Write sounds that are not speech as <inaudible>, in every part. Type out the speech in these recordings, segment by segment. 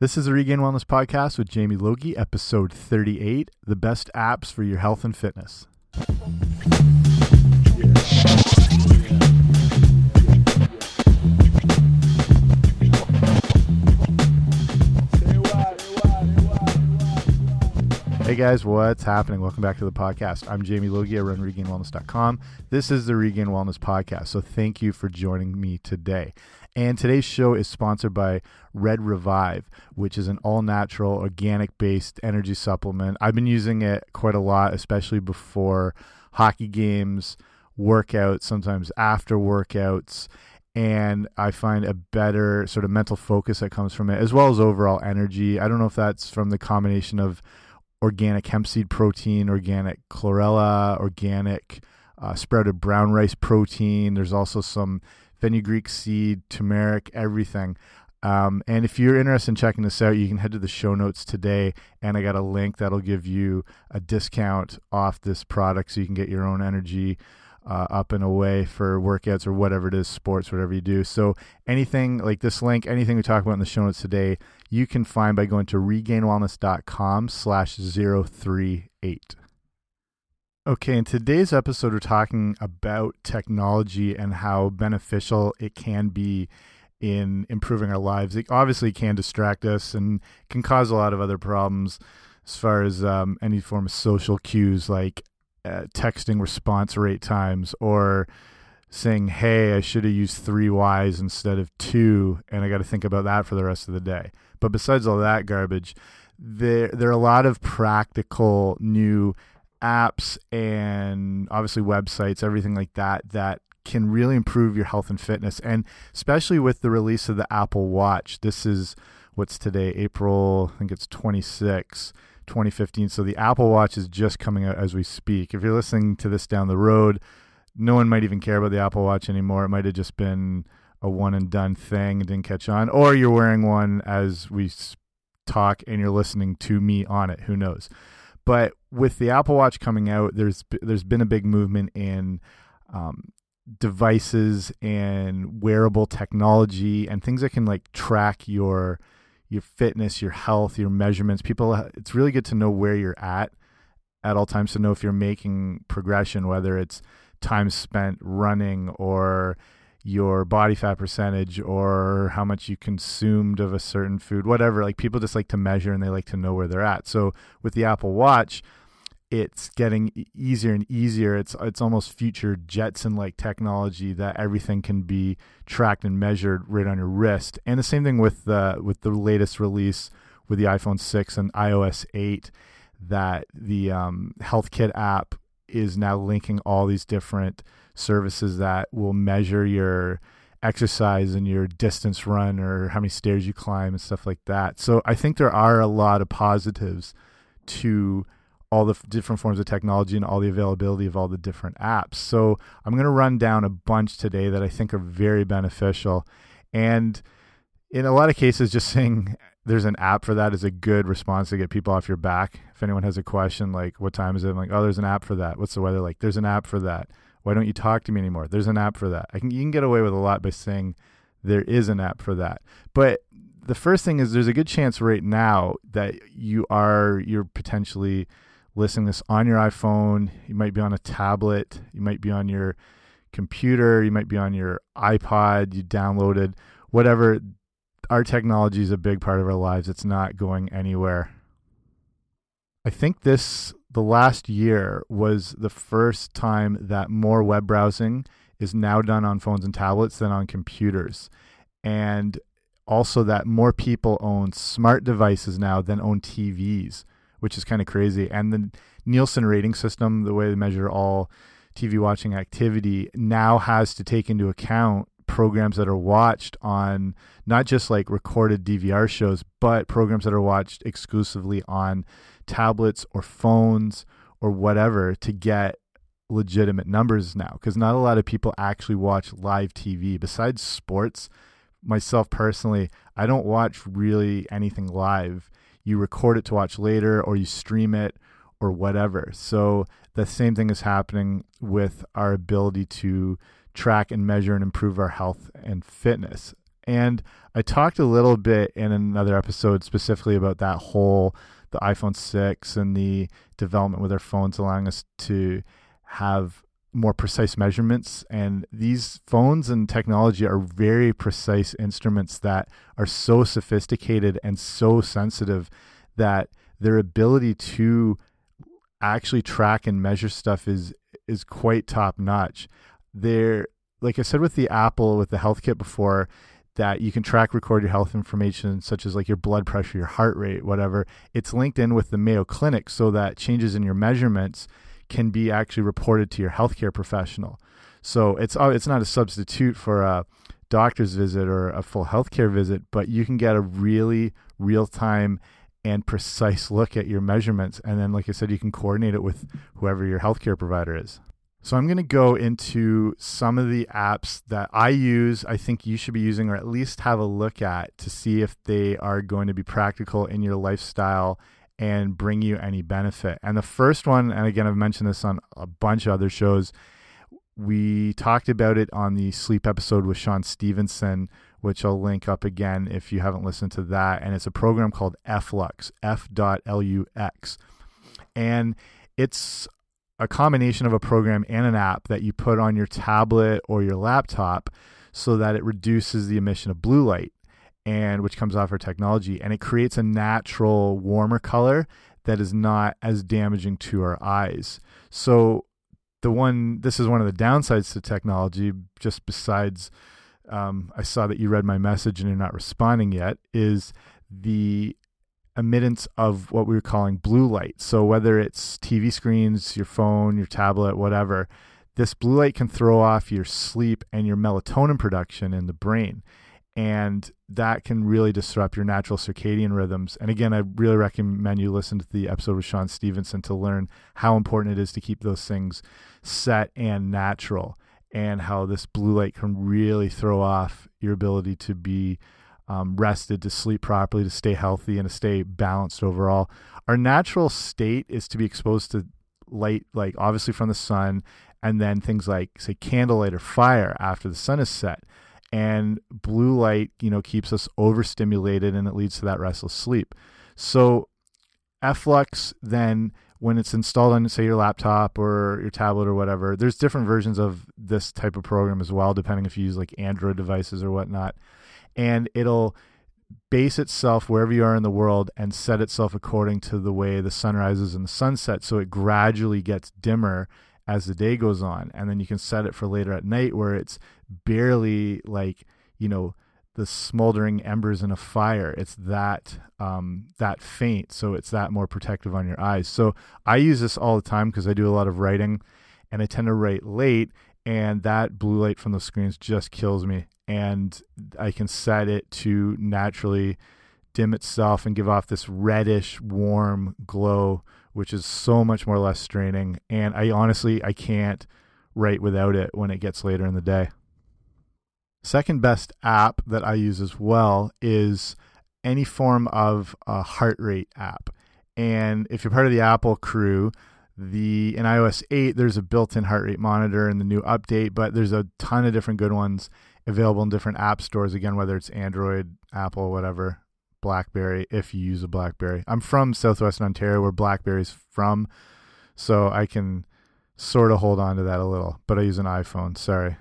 This is the Regain Wellness Podcast with Jamie Logie, episode 38 The Best Apps for Your Health and Fitness. Hey guys, what's happening? Welcome back to the podcast. I'm Jamie Logie. I run regainwellness.com. This is the Regain Wellness Podcast. So thank you for joining me today. And today's show is sponsored by Red Revive, which is an all natural, organic based energy supplement. I've been using it quite a lot, especially before hockey games, workouts, sometimes after workouts. And I find a better sort of mental focus that comes from it, as well as overall energy. I don't know if that's from the combination of organic hemp seed protein, organic chlorella, organic uh, sprouted brown rice protein. There's also some fenugreek seed, turmeric, everything. Um, and if you're interested in checking this out, you can head to the show notes today, and I got a link that'll give you a discount off this product so you can get your own energy uh, up and away for workouts or whatever it is, sports, whatever you do. So anything like this link, anything we talk about in the show notes today, you can find by going to regainwellness.com slash 038. Okay, in today's episode, we're talking about technology and how beneficial it can be in improving our lives. It obviously can distract us and can cause a lot of other problems as far as um, any form of social cues like uh, texting response rate times or saying, hey, I should have used three Ys instead of two, and I got to think about that for the rest of the day. But besides all that garbage, there there are a lot of practical new apps and obviously websites, everything like that that can really improve your health and fitness. And especially with the release of the Apple Watch, this is what's today, April, I think it's 26, 2015. So the Apple Watch is just coming out as we speak. If you're listening to this down the road, no one might even care about the Apple Watch anymore. It might have just been a one and done thing and didn't catch on, or you're wearing one as we talk and you're listening to me on it. Who knows? But with the Apple Watch coming out, there's there's been a big movement in um, devices and wearable technology and things that can like track your your fitness, your health, your measurements. People, it's really good to know where you're at at all times to know if you're making progression, whether it's time spent running or your body fat percentage or how much you consumed of a certain food, whatever. Like people just like to measure and they like to know where they're at. So with the Apple Watch, it's getting easier and easier. It's it's almost future Jetson like technology that everything can be tracked and measured right on your wrist. And the same thing with the with the latest release with the iPhone 6 and iOS 8 that the um, Health Kit app is now linking all these different services that will measure your exercise and your distance run or how many stairs you climb and stuff like that. So I think there are a lot of positives to all the different forms of technology and all the availability of all the different apps. So I'm going to run down a bunch today that I think are very beneficial. And in a lot of cases, just saying there's an app for that is a good response to get people off your back. If anyone has a question like, what time is it? I'm like, oh, there's an app for that. What's the weather like? There's an app for that. Why don't you talk to me anymore? There's an app for that. I can, you can get away with a lot by saying there is an app for that. But the first thing is there's a good chance right now that you are, you're potentially listening this on your iPhone. You might be on a tablet. You might be on your computer. You might be on your iPod. You downloaded whatever. Our technology is a big part of our lives. It's not going anywhere. I think this, the last year, was the first time that more web browsing is now done on phones and tablets than on computers. And also that more people own smart devices now than own TVs which is kind of crazy. And the Nielsen rating system, the way they measure all TV watching activity, now has to take into account programs that are watched on not just like recorded DVR shows, but programs that are watched exclusively on tablets or phones or whatever to get legitimate numbers now because not a lot of people actually watch live TV besides sports myself personally I don't watch really anything live you record it to watch later or you stream it or whatever. So the same thing is happening with our ability to track and measure and improve our health and fitness. And I talked a little bit in another episode specifically about that whole the iPhone 6 and the development with our phones allowing us to have more precise measurements and these phones and technology are very precise instruments that are so sophisticated and so sensitive that their ability to actually track and measure stuff is is quite top notch. They're like I said with the Apple with the health kit before that you can track record your health information such as like your blood pressure, your heart rate, whatever. It's linked in with the Mayo Clinic so that changes in your measurements can be actually reported to your healthcare professional. So it's uh, it's not a substitute for a doctor's visit or a full healthcare visit, but you can get a really real time and precise look at your measurements. And then, like I said, you can coordinate it with whoever your healthcare provider is. So I'm going to go into some of the apps that I use, I think you should be using, or at least have a look at to see if they are going to be practical in your lifestyle and bring you any benefit. And the first one, and again, I've mentioned this on a bunch of other shows, we talked about it on the sleep episode with Shawn Stevenson, which I'll link up again if you haven't listened to that. And it's a program called FLUX, F.LUX. And it's a combination of a program and an app that you put on your tablet or your laptop so that it reduces the emission of blue light and which comes off our technology and it creates a natural warmer color that is not as damaging to our eyes. So the one this is one of the downsides to technology just besides um, I saw that you read my message and you're not responding yet, is the emittance of what we were calling blue light. So whether it's TV screens, your phone, your tablet, whatever, this blue light can throw off your sleep and your melatonin production in the brain. And that can really disrupt your natural circadian rhythms. And again, I really recommend you listen to the episode with Shawn Stevenson to learn how important it is to keep those things set and natural and how this blue light can really throw off your ability to be um, rested, to sleep properly, to stay healthy, and to stay balanced overall. Our natural state is to be exposed to light, like obviously from the sun, and then things like, say, candlelight or fire after the sun is set. And blue light, you know, keeps us overstimulated and it leads to that restless sleep. So, FLUX then when it's installed on say your laptop or your tablet or whatever there's different versions of this type of program as well depending if you use like android devices or whatnot and it'll base itself wherever you are in the world and set itself according to the way the sun rises and the sunset so it gradually gets dimmer as the day goes on and then you can set it for later at night where it's barely like you know the smoldering embers in a fire. It's that um, that faint, so it's that more protective on your eyes. So I use this all the time because I do a lot of writing, and I tend to write late, and that blue light from the screens just kills me. And I can set it to naturally dim itself and give off this reddish, warm glow, which is so much more less straining. And I honestly I can't write without it when it gets later in the day. Second best app that I use as well is any form of a heart rate app. And if you're part of the Apple crew, the in iOS 8 there's a built-in heart rate monitor in the new update, but there's a ton of different good ones available in different app stores again whether it's Android, Apple, whatever, BlackBerry if you use a BlackBerry. I'm from Southwestern Ontario where BlackBerry's from, so I can sort of hold on to that a little, but I use an iPhone, sorry.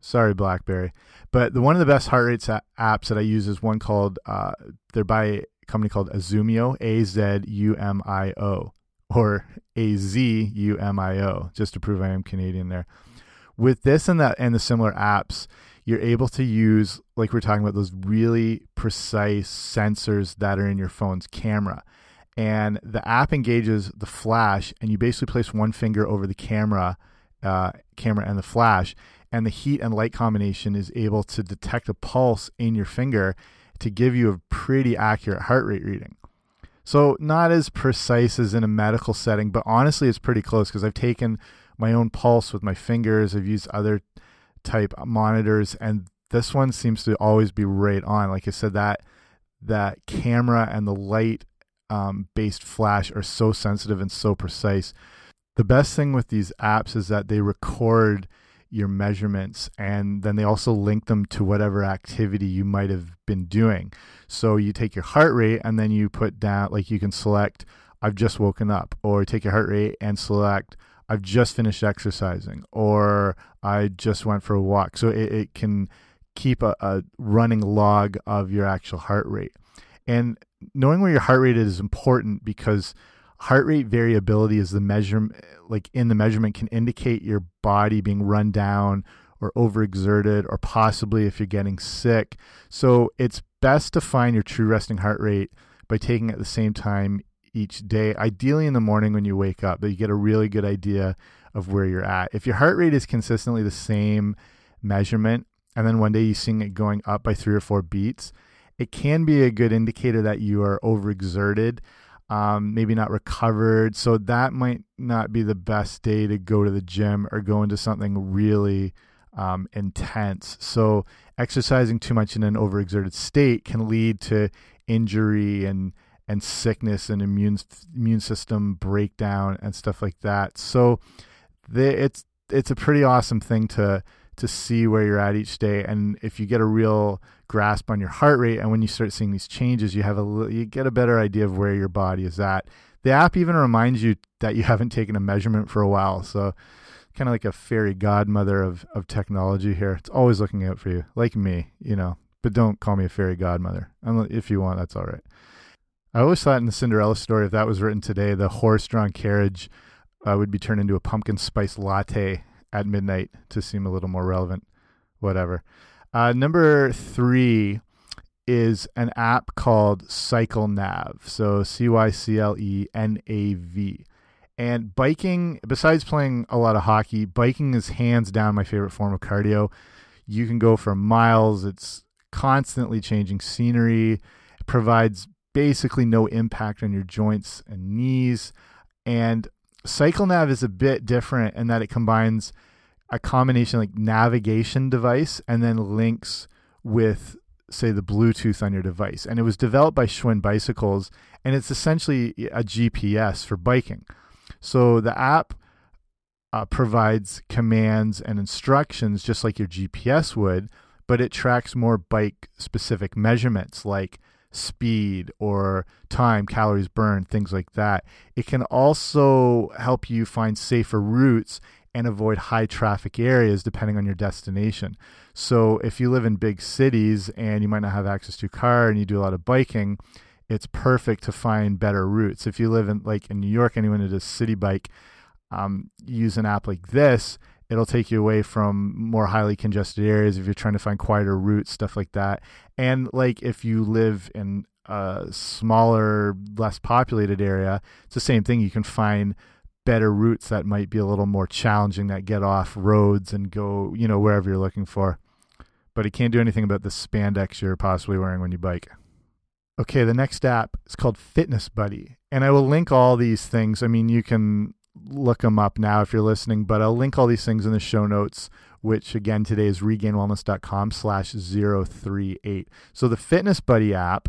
Sorry, BlackBerry. But the one of the best heart rates apps that I use is one called uh, they're by a company called Azumio, A Z U M I O, or A Z U M I O, just to prove I am Canadian there. With this and that and the similar apps, you're able to use, like we're talking about, those really precise sensors that are in your phone's camera. And the app engages the flash, and you basically place one finger over the camera, uh, camera and the flash, and the heat and light combination is able to detect a pulse in your finger to give you a pretty accurate heart rate reading. So, not as precise as in a medical setting, but honestly, it's pretty close because I've taken my own pulse with my fingers. I've used other type monitors, and this one seems to always be right on. Like I said, that that camera and the light um, based flash are so sensitive and so precise. The best thing with these apps is that they record your measurements and then they also link them to whatever activity you might have been doing. So you take your heart rate and then you put down, like you can select, I've just woken up, or take your heart rate and select, I've just finished exercising, or I just went for a walk. So it, it can keep a, a running log of your actual heart rate. And knowing where your heart rate is important because heart rate variability is the measure like in the measurement can indicate your body being run down or overexerted or possibly if you're getting sick. So it's best to find your true resting heart rate by taking at the same time each day, ideally in the morning when you wake up, that you get a really good idea of where you're at. If your heart rate is consistently the same measurement, and then one day you see it going up by three or four beats, it can be a good indicator that you are overexerted, um, maybe not recovered. So that might not be the best day to go to the gym or go into something really um, intense. So exercising too much in an overexerted state can lead to injury and and sickness and immune immune system breakdown and stuff like that. So it's it's a pretty awesome thing to to see where you're at each day. And if you get a real grasp on your heart rate and when you start seeing these changes you have a you get a better idea of where your body is at. The app even reminds you that you haven't taken a measurement for a while. So kind of like a fairy godmother of of technology here. It's always looking out for you like me you know but don't call me a fairy godmother. If you want that's all right I always thought in the Cinderella story, if that was written today, the horse-drawn carriage uh, would be turned into a pumpkin spice latte at midnight to seem a little more relevant. Whatever. Uh, number three is an app called CycleNav. So C Y C L E N A V. And biking, besides playing a lot of hockey, biking is hands down my favorite form of cardio. You can go for miles. It's constantly changing scenery. It provides basically no impact on your joints and knees. And CycleNav is a bit different in that it combines a combination like navigation device and then links with say the Bluetooth on your device. And it was developed by Schwinn Bicycles and it's essentially a GPS for biking. So the app uh, provides commands and instructions just like your GPS would, but it tracks more bike specific measurements like speed or time, calories burned, things like that. It can also help you find safer routes and avoid high traffic areas depending on your destination. So if you live in big cities and you might not have access to a car and you do a lot of biking, it's perfect to find better routes. If you live in like in New York, anyone who does Citi Bike, um, use an app like this it'll take you away from more highly congested areas if you're trying to find quieter routes, stuff like that. And like if you live in a smaller, less populated area, it's the same thing. You can find better routes that might be a little more challenging that get off roads and go, you know, wherever you're looking for. But it can't do anything about the spandex you're possibly wearing when you bike. Okay, the next app is called Fitness Buddy. And I will link all these things. I mean, you can look them up now if you're listening, but I'll link all these things in the show notes, which again today is regainwellness.com slash 038. So the Fitness Buddy app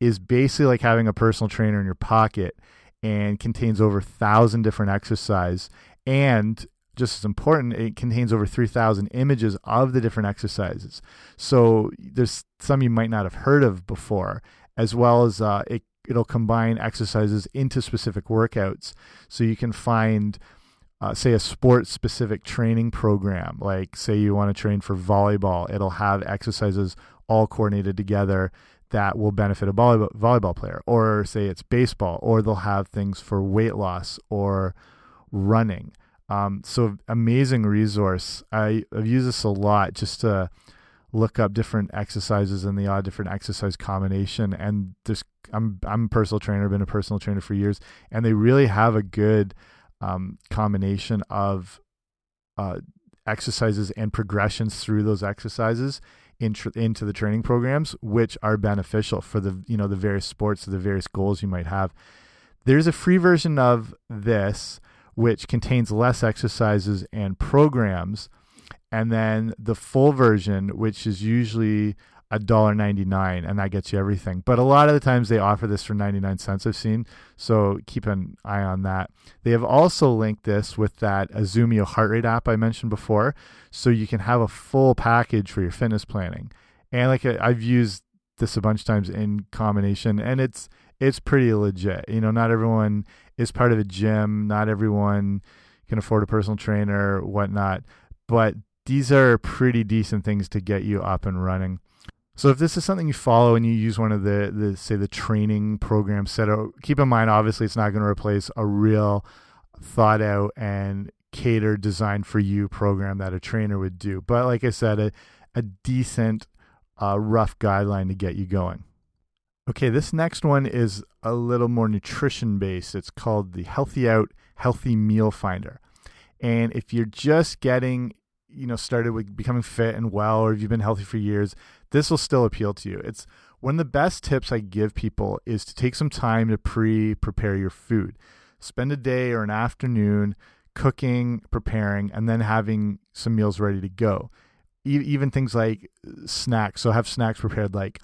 is basically like having a personal trainer in your pocket and contains over a thousand different exercise and just as important, it contains over 3,000 images of the different exercises. So there's some you might not have heard of before, as well as uh, it it'll combine exercises into specific workouts. So you can find, uh, say, a sport specific training program. Like, say, you want to train for volleyball, it'll have exercises all coordinated together that will benefit a volleyball, volleyball player. Or, say, it's baseball, or they'll have things for weight loss or running. Um, so, amazing resource. I, I've used this a lot just to look up different exercises and the odd different exercise combination. And there's I'm I'm a personal trainer, been a personal trainer for years, and they really have a good um, combination of uh, exercises and progressions through those exercises into into the training programs, which are beneficial for the you know the various sports, the various goals you might have. There's a free version of this which contains less exercises and programs and then the full version, which is usually a dollar ninety nine, and that gets you everything. But a lot of the times they offer this for ninety nine cents. I've seen, so keep an eye on that. They have also linked this with that Azumio heart rate app I mentioned before, so you can have a full package for your fitness planning. And like I've used this a bunch of times in combination, and it's it's pretty legit. You know, not everyone is part of a gym, not everyone can afford a personal trainer, whatnot, but these are pretty decent things to get you up and running. So if this is something you follow and you use one of the, the say the training program set out, keep in mind obviously it's not going to replace a real thought out and catered designed for you program that a trainer would do. But like I said, a, a decent uh, rough guideline to get you going. Okay, this next one is a little more nutrition based. It's called the Healthy Out Healthy Meal Finder. And if you're just getting you know started with becoming fit and well or if you've been healthy for years this will still appeal to you. It's one of the best tips i give people is to take some time to pre prepare your food. Spend a day or an afternoon cooking preparing and then having some meals ready to go. E even things like uh, snacks. So have snacks prepared like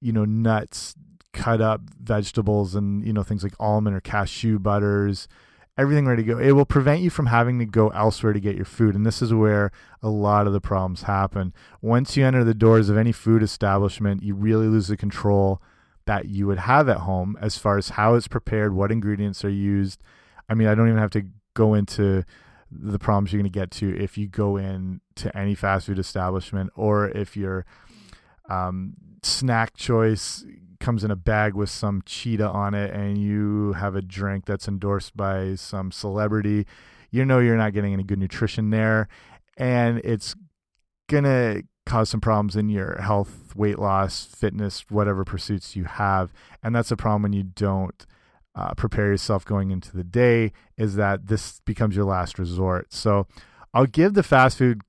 you know nuts cut up vegetables and you know things like almond or cashew butters everything ready to go. It will prevent you from having to go elsewhere to get your food. And this is where a lot of the problems happen. Once you enter the doors of any food establishment, you really lose the control that you would have at home as far as how it's prepared, what ingredients are used. I mean, I don't even have to go into the problems you're going to get to if you go in to any fast food establishment or if your um, snack choice comes in a bag with some cheetah on it and you have a drink that's endorsed by some celebrity, you know you're not getting any good nutrition there. And it's to cause some problems in your health, weight loss, fitness, whatever pursuits you have. And that's a problem when you don't uh, prepare yourself going into the day, is that this becomes your last resort. So I'll give the fast food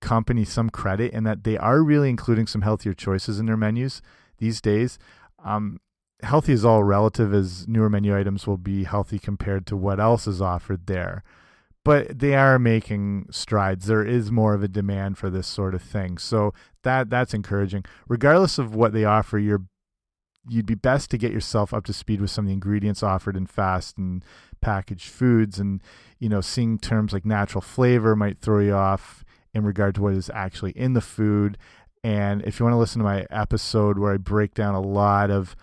company some credit in that they are really including some healthier choices in their menus these days. Um, healthy is all relative, as newer menu items will be healthy compared to what else is offered there. But they are making strides. There is more of a demand for this sort of thing, so that that's encouraging. Regardless of what they offer, you're you'd be best to get yourself up to speed with some of the ingredients offered in fast and packaged foods and you know seeing terms like natural flavor might throw you off in regard to what is actually in the food. And if you want to listen to my episode where I break down a lot of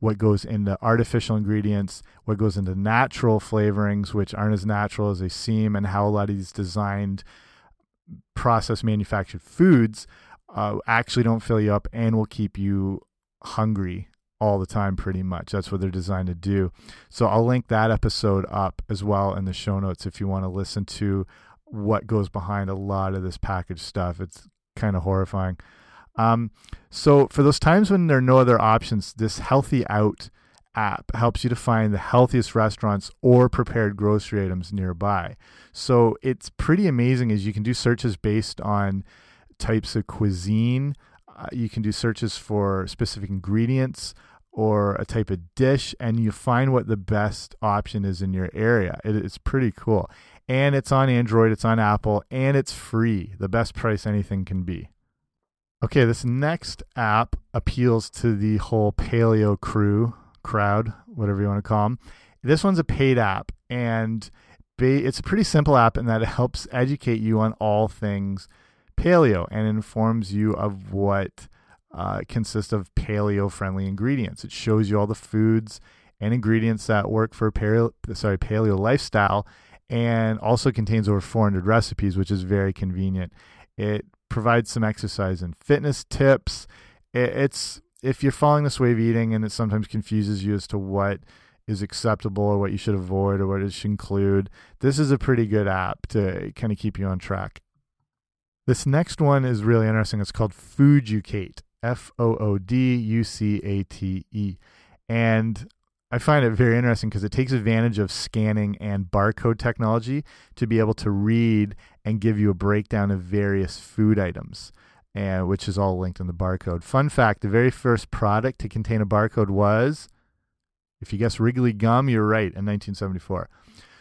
what goes into artificial ingredients, what goes into natural flavorings, which aren't as natural as they seem, and how a lot of these designed process manufactured foods uh, actually don't fill you up and will keep you hungry all the time pretty much. That's what they're designed to do. So i'll link that episode up as well in the show notes if you want to listen to what goes behind a lot of this packaged stuff it's kind of horrifying um, so for those times when there are no other options, this Healthy Out app helps you to find the healthiest restaurants or prepared grocery items nearby. So it's pretty amazing as you can do searches based on types of cuisine. Uh, you can do searches for specific ingredients or a type of dish, and you find what the best option is in your area. It, it's pretty cool. And it's on Android, it's on Apple, and it's free. The best price anything can be. Okay, this next app appeals to the whole paleo crew, crowd, whatever you want to call them. This one's a paid app, and it's a pretty simple app in that it helps educate you on all things paleo and informs you of what uh, consists of paleo friendly ingredients. It shows you all the foods and ingredients that work for paleo, sorry, paleo lifestyle and also contains over 400 recipes, which is very convenient. It provides some exercise and fitness tips. It's if you're following this way of eating and it sometimes confuses you as to what is acceptable or what you should avoid or what it should include, this is a pretty good app to kind of keep you on track. This next one is really interesting. It's called Fooducate, F O O D U C A T E. And I find it very interesting because it takes advantage of scanning and barcode technology to be able to read and give you a breakdown of various food items, and which is all linked in the barcode. Fun fact: the very first product to contain a barcode was, if you guess Wrigley gum, you're right, in 1974.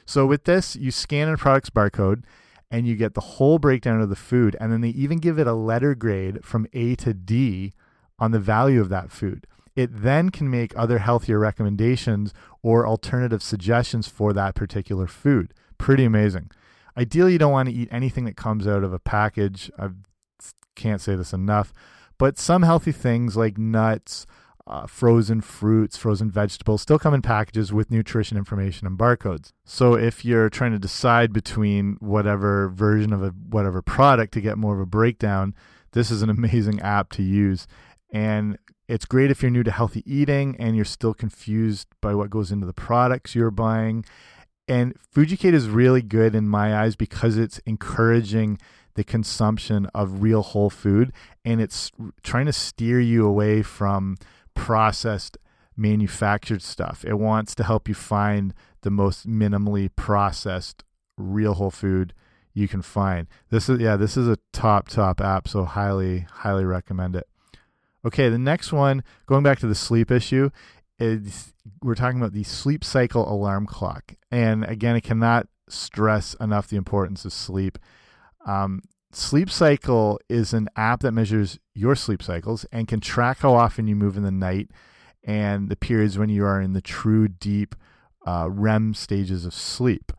So with this, you scan a product's barcode and you get the whole breakdown of the food, and then they even give it a letter grade from A to D on the value of that food. It then can make other healthier recommendations or alternative suggestions for that particular food. Pretty amazing. Ideally, you don't want to eat anything that comes out of a package. I can't say this enough, but some healthy things like nuts, uh, frozen fruits, frozen vegetables still come in packages with nutrition information and barcodes. So if you're trying to decide between whatever version of a whatever product to get more of a breakdown, this is an <laughs> amazing app to use. And it's great if you're new to healthy eating and you're still confused by what goes into the products you're buying. And Fooducate is really good in my eyes because it's encouraging the consumption of real whole food and it's trying to steer you away from processed manufactured stuff. It wants to help you find the most minimally processed real whole food you can find. This is yeah, this is a top top app, so highly highly recommend it. Okay, the next one, going back to the sleep issue, is we're talking about the sleep cycle alarm clock. And again, I cannot stress enough the importance of sleep. Um, Sleep Cycle is an app that measures your sleep cycles and can track how often you move in the night and the periods when you are in the true deep uh, REM stages of sleep.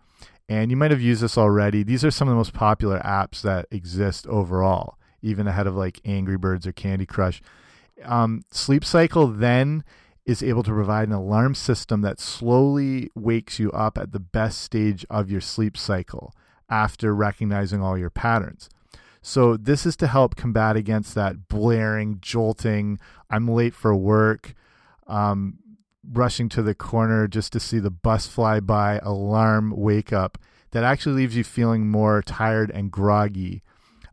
And you might have used this already. These are some of the most popular apps that exist overall, even ahead of like Angry Birds or Candy Crush. Um, sleep Cycle then is able to provide an alarm system that slowly wakes you up at the best stage of your sleep cycle after recognizing all your patterns. So this is to help combat against that blaring, jolting, I'm late for work, um, rushing to the corner just to see the bus fly by, alarm wake up that actually leaves you feeling more tired and groggy.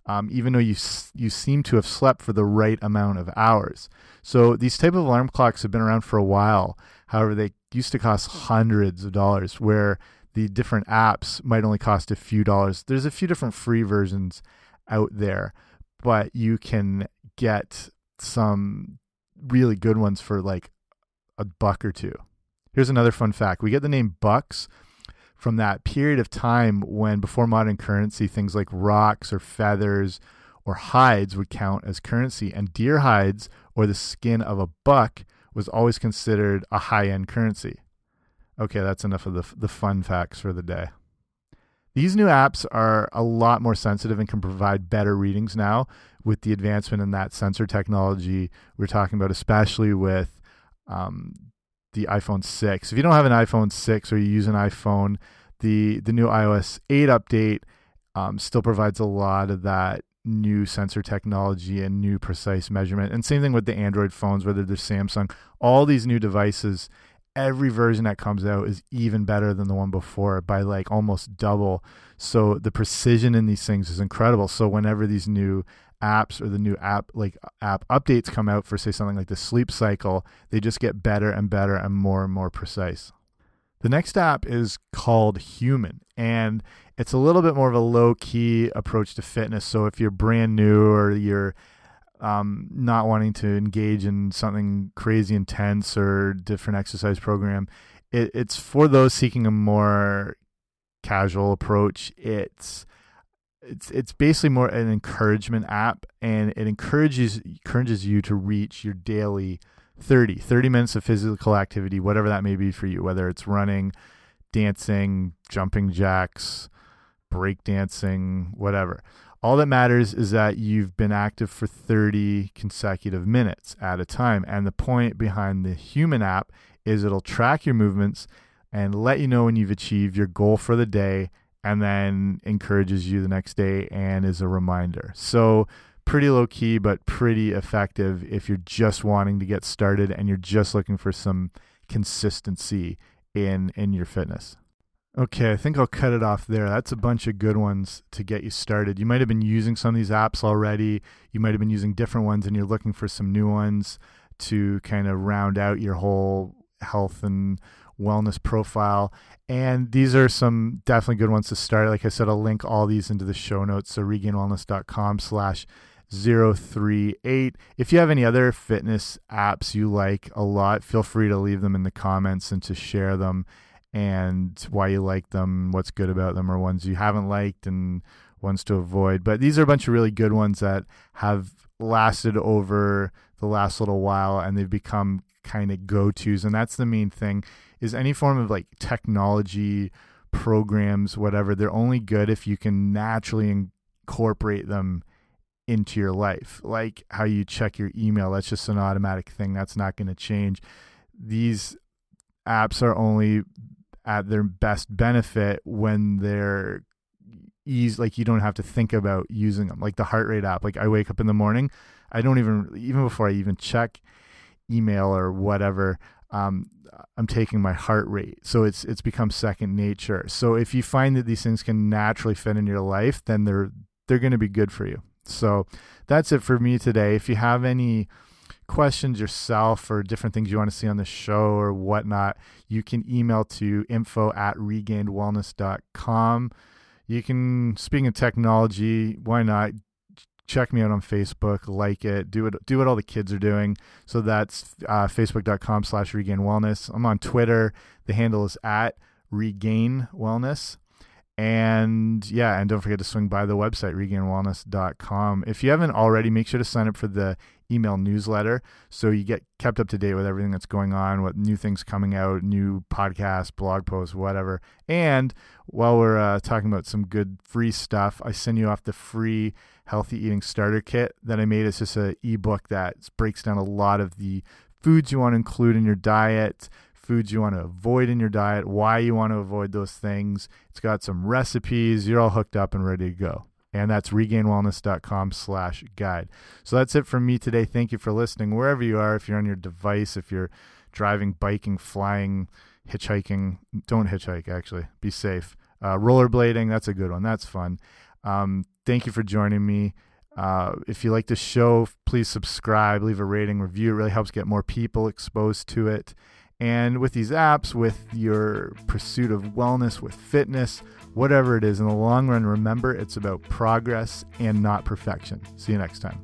Um, even though you you seem to have slept for the right amount of hours. So these type of alarm clocks have been around for a while. However, they used to cost hundreds of dollars, where the different apps might only cost a few dollars. There's a few different free versions out there, but you can get some really good ones for like a buck or two. Here's another fun fact. We get the name bucks from that period of time when before modern currency things like rocks or feathers or hides would count as currency and deer hides or the skin of a buck was always considered a high-end currency. Okay, that's enough of the the fun facts for the day. These new apps are a lot more sensitive and can provide better readings now with the advancement in that sensor technology we're talking about, especially with um, the iPhone 6. If you don't have an iPhone 6 or you use an iPhone, the, the new iOS 8 update um, still provides a lot of that new sensor technology and new precise measurement. And same thing with the Android phones, whether they're Samsung, all these new devices every version that comes out is even better than the one before by like almost double. So the precision in these things is incredible. So whenever these new apps or the new app like app updates come out for say something like the sleep cycle, they just get better and better and more and more precise. The next app is called Human and it's a little bit more of a low key approach to fitness. So if you're brand new or you're um, not wanting to engage in something crazy intense or different exercise program. It, it's for those seeking a more casual approach. It's it's it's basically more an encouragement app, and it encourages encourages you to reach your daily 30 30 minutes of physical activity, whatever that may be for you, whether it's running, dancing, jumping jacks, break dancing, whatever. All that matters is that you've been active for 30 consecutive minutes at a time. And the point behind the human app is it'll track your movements and let you know when you've achieved your goal for the day and then encourages you the next day and is a reminder. So, pretty low key, but pretty effective if you're just wanting to get started and you're just looking for some consistency in in your fitness. Okay, I think I'll cut it off there. That's a bunch of good ones to get you started. You might have been using some of these apps already. You might have been using different ones and you're looking for some new ones to kind of round out your whole health and wellness profile. And these are some definitely good ones to start. Like I said, I'll link all these into the show notes. So regainwellness.com slash 038. If you have any other fitness apps you like a lot, feel free to leave them in the comments and to share them and why you like them, what's good about them, or ones you haven't liked, and ones to avoid. But these are a bunch of really good ones that have lasted over the last little while and they've become kind of go-tos and that's the main thing is any form of like technology programs whatever they're only good if you can naturally incorporate them into your life. Like how you check your email that's just an automatic thing that's not going to change. These apps are only at their best benefit when they're ease like you don't have to think about using them like the heart rate app like i wake up in the morning i don't even even before i even check email or whatever um, i'm taking my heart rate. So it's it's become second nature. So if you find that these things can naturally fit in your life then they're they're going to be good for you. So that's it for me today. If you have any questions yourself or different things you want to see on the show or whatnot you can email to info at regainedwellness.com you can speaking of technology why not check me out on facebook like it do it do what all the kids are doing. So that's uh, facebook.com slash regain wellness. I'm on twitter. The handle is at regain wellness. And yeah and don't forget to swing by the website regainwellness.com if you haven't already make sure to sign up for the email newsletter so you get kept up to date with everything that's going on, what new things coming out, new podcasts, blog posts, whatever. And while we're uh, talking about some good free stuff, I send you off the free healthy eating starter kit that I made. It's just an ebook that breaks down a lot of the foods you want to include in your diet, foods you want to avoid in your diet, why you want to avoid those things. It's got some recipes. You're all hooked up and ready to go and that's regainwellness.com slash guide. So that's it from me today. Thank you for listening. Wherever you are, if you're on your device, if you're driving, biking, flying, hitchhiking, don't hitchhike, actually. Be safe. Uh, rollerblading, that's a good one. That's fun. Um, thank you for joining me. Uh, if you like the show, please subscribe, leave a rating, review. It really helps get more people exposed to it. And with these apps, with your pursuit of wellness, with fitness, whatever it is, in the long run, remember it's about progress and not perfection. See you next time.